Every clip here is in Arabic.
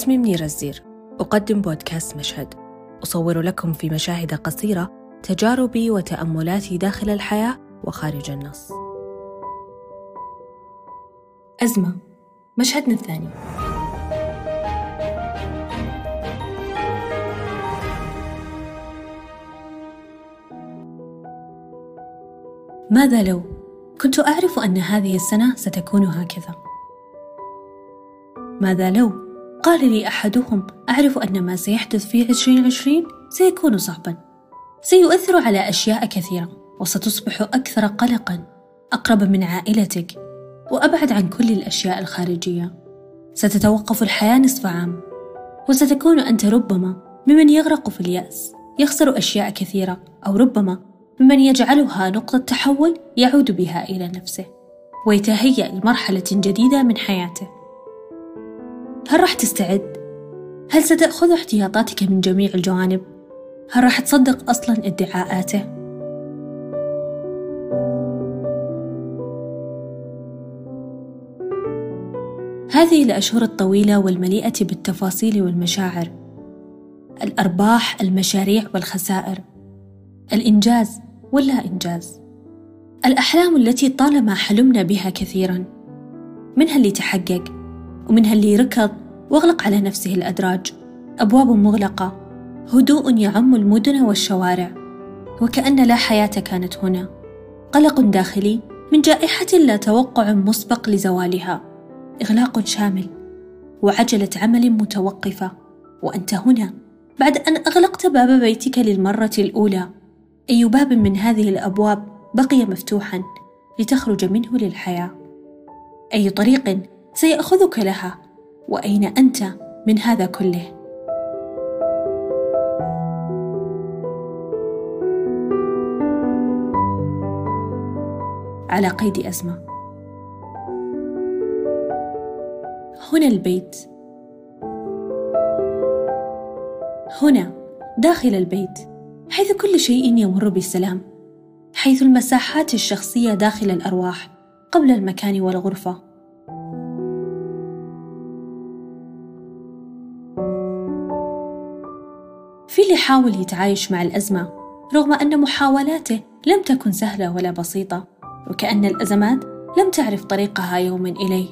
اسمي منيرة الزير. أقدم بودكاست مشهد. أصور لكم في مشاهد قصيرة تجاربي وتأملاتي داخل الحياة وخارج النص. أزمة. مشهدنا الثاني. ماذا لو؟ كنت أعرف أن هذه السنة ستكون هكذا؟ ماذا لو؟ قال لي أحدهم أعرف أن ما سيحدث في 2020 سيكون صعبا. سيؤثر على أشياء كثيرة وستصبح أكثر قلقا. أقرب من عائلتك وأبعد عن كل الأشياء الخارجية. ستتوقف الحياة نصف عام وستكون أنت ربما ممن يغرق في اليأس يخسر أشياء كثيرة أو ربما ممن يجعلها نقطة تحول يعود بها إلى نفسه. ويتهيأ لمرحلة جديدة من حياته. هل راح تستعد؟ هل ستأخذ احتياطاتك من جميع الجوانب؟ هل راح تصدق أصلا ادعاءاته؟ هذه الأشهر الطويلة والمليئة بالتفاصيل والمشاعر الأرباح المشاريع والخسائر الإنجاز واللا إنجاز الأحلام التي طالما حلمنا بها كثيرا منها اللي تحقق ومنها اللي ركض واغلق على نفسه الأدراج. أبواب مغلقة. هدوء يعم المدن والشوارع. وكأن لا حياة كانت هنا. قلق داخلي من جائحة لا توقع مسبق لزوالها. إغلاق شامل. وعجلة عمل متوقفة. وأنت هنا بعد أن أغلقت باب بيتك للمرة الأولى. أي باب من هذه الأبواب بقي مفتوحا لتخرج منه للحياة. أي طريق سيأخذك لها. وأين أنت من هذا كله؟ على قيد أزمة. هنا البيت. هنا داخل البيت. حيث كل شيء يمر بسلام حيث المساحات الشخصية داخل الأرواح قبل المكان والغرفة. في اللي حاول يتعايش مع الأزمة رغم أن محاولاته لم تكن سهلة ولا بسيطة وكأن الأزمات لم تعرف طريقها يوما إليه.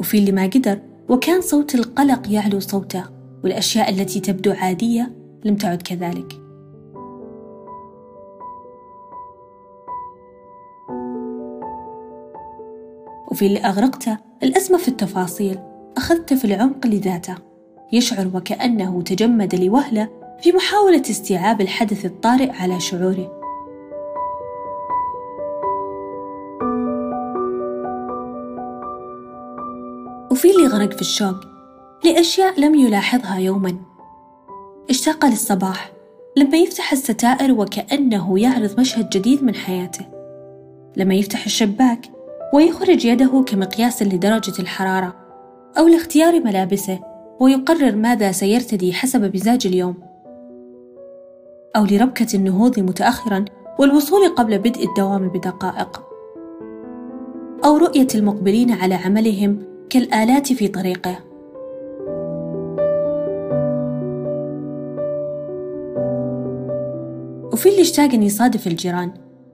وفي اللي ما قدر وكان صوت القلق يعلو صوته والأشياء التي تبدو عادية لم تعد كذلك. وفي اللي أغرقته الأزمة في التفاصيل أخذت في العمق لذاته. يشعر وكأنه تجمد لوهلة في محاولة استيعاب الحدث الطارئ على شعوره. وفي اللي غرق في الشوق لأشياء لم يلاحظها يوما. اشتاق للصباح لما يفتح الستائر وكأنه يعرض مشهد جديد من حياته. لما يفتح الشباك ويخرج يده كمقياس لدرجة الحرارة أو لاختيار ملابسه ويقرر ماذا سيرتدي حسب مزاج اليوم. أو لربكة النهوض متأخرا والوصول قبل بدء الدوام بدقائق. أو رؤية المقبلين على عملهم كالآلات في طريقه. وفي اللي اشتاق أن يصادف الجيران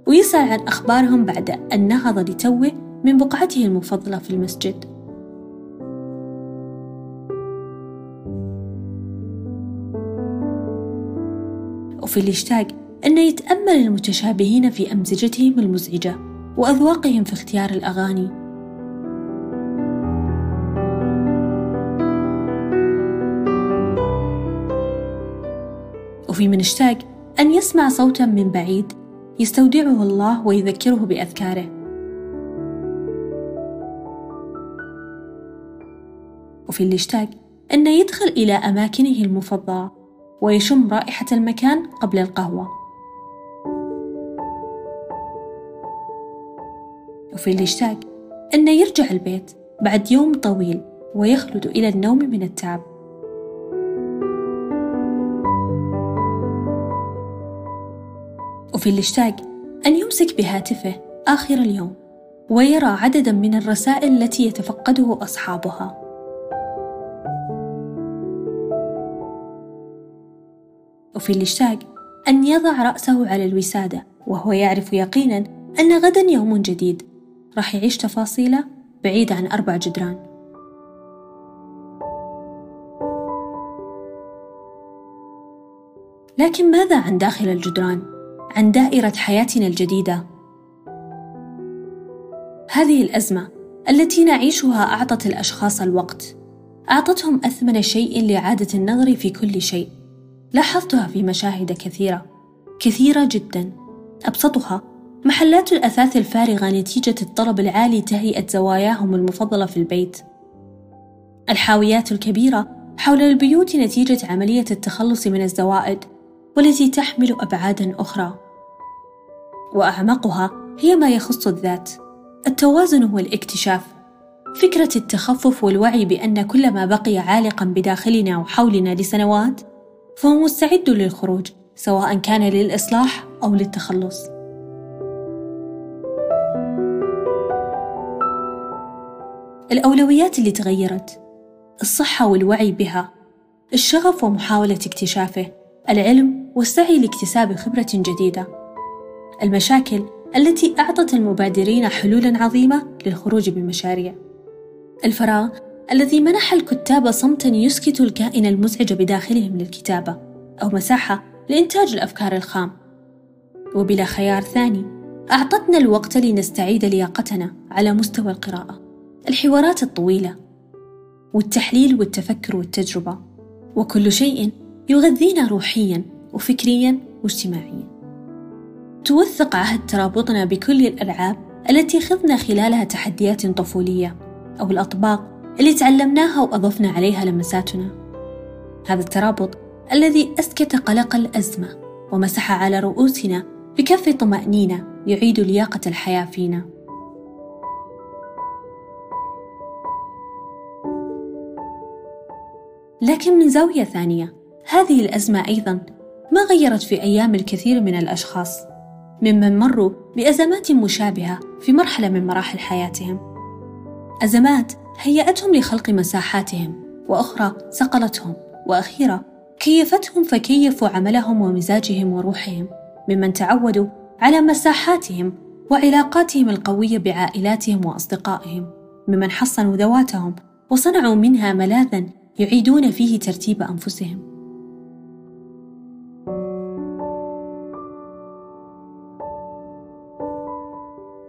ويسأل عن أخبارهم بعد أن نهض لتوه من بقعته المفضلة في المسجد. وفي اللي اشتاق أن يتأمل المتشابهين في أمزجتهم المزعجة وأذواقهم في اختيار الأغاني. وفي من اشتاق أن يسمع صوتا من بعيد يستودعه الله ويذكره بأذكاره. وفي اللي اشتاق أن يدخل إلى أماكنه المفضلة ويشم رائحة المكان قبل القهوة. وفي اللي اشتاق أن يرجع البيت بعد يوم طويل ويخلد إلى النوم من التعب. وفي اللي اشتاق أن يمسك بهاتفه آخر اليوم ويرى عددا من الرسائل التي يتفقده أصحابها. وفي الاشتاق أن يضع رأسه على الوسادة وهو يعرف يقينا أن غدا يوم جديد راح يعيش تفاصيله بعيد عن أربع جدران لكن ماذا عن داخل الجدران؟ عن دائرة حياتنا الجديدة؟ هذه الأزمة التي نعيشها أعطت الأشخاص الوقت أعطتهم أثمن شيء لإعادة النظر في كل شيء لاحظتها في مشاهد كثيرة كثيرة جدا. أبسطها محلات الأثاث الفارغة نتيجة الطلب العالي تهيئة زواياهم المفضلة في البيت. الحاويات الكبيرة حول البيوت نتيجة عملية التخلص من الزوائد والتي تحمل أبعادا أخرى. وأعمقها هي ما يخص الذات. التوازن والاكتشاف فكرة التخفف والوعي بأن كل ما بقي عالقا بداخلنا وحولنا لسنوات فهو مستعد للخروج سواء كان للإصلاح أو للتخلص. الأولويات اللي تغيرت الصحة والوعي بها الشغف ومحاولة اكتشافه العلم والسعي لاكتساب خبرة جديدة. المشاكل التي أعطت المبادرين حلولا عظيمة للخروج بالمشاريع الفراغ الذي منح الكتاب صمتا يسكت الكائن المزعج بداخلهم للكتابة أو مساحة لإنتاج الأفكار الخام. وبلا خيار ثاني أعطتنا الوقت لنستعيد لياقتنا على مستوى القراءة. الحوارات الطويلة والتحليل والتفكر والتجربة. وكل شيء يغذينا روحيا وفكريا واجتماعيا. توثق عهد ترابطنا بكل الألعاب التي خضنا خلالها تحديات طفولية أو الأطباق اللي تعلمناها وأضفنا عليها لمساتنا. هذا الترابط الذي أسكت قلق الأزمة ومسح على رؤوسنا بكف طمأنينة يعيد لياقة الحياة فينا. لكن من زاوية ثانية هذه الأزمة أيضا ما غيرت في أيام الكثير من الأشخاص ممن مروا بأزمات مشابهة في مرحلة من مراحل حياتهم. أزمات هيأتهم لخلق مساحاتهم وأخرى صقلتهم وأخيرا كيفتهم فكيفوا عملهم ومزاجهم وروحهم ممن تعودوا على مساحاتهم وعلاقاتهم القوية بعائلاتهم وأصدقائهم ممن حصنوا ذواتهم وصنعوا منها ملاذا يعيدون فيه ترتيب أنفسهم.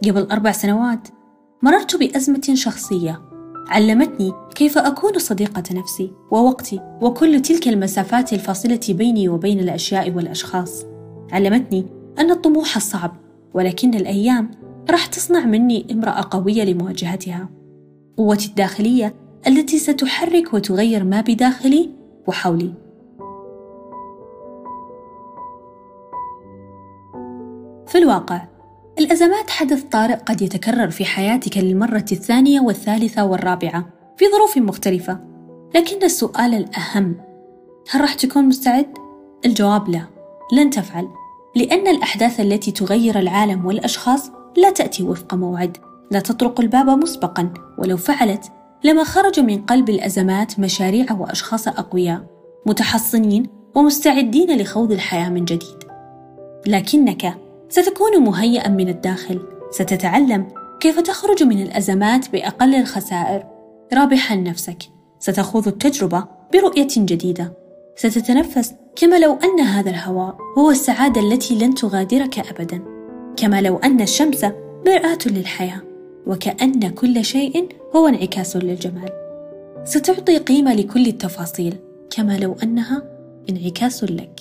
قبل أربع سنوات مررت بأزمة شخصية علمتني كيف أكون صديقة نفسي ووقتي وكل تلك المسافات الفاصلة بيني وبين الأشياء والأشخاص. علمتني أن الطموح صعب ولكن الأيام راح تصنع مني امرأة قوية لمواجهتها. قوتي الداخلية التي ستحرك وتغير ما بداخلي وحولي. في الواقع الأزمات حدث طارئ قد يتكرر في حياتك للمرة الثانية والثالثة والرابعة في ظروف مختلفة. لكن السؤال الأهم هل راح تكون مستعد؟ الجواب لا لن تفعل لأن الأحداث التي تغير العالم والأشخاص لا تأتي وفق موعد. لا تطرق الباب مسبقا ولو فعلت لما خرج من قلب الأزمات مشاريع وأشخاص أقوياء متحصنين ومستعدين لخوض الحياة من جديد. لكنك ستكون مهيئا من الداخل. ستتعلم كيف تخرج من الأزمات بأقل الخسائر. رابحا نفسك. ستخوض التجربة برؤية جديدة. ستتنفس كما لو أن هذا الهواء هو السعادة التي لن تغادرك ابدا. كما لو أن الشمس مرآة للحياة. وكأن كل شيء هو انعكاس للجمال. ستعطي قيمة لكل التفاصيل. كما لو أنها انعكاس لك.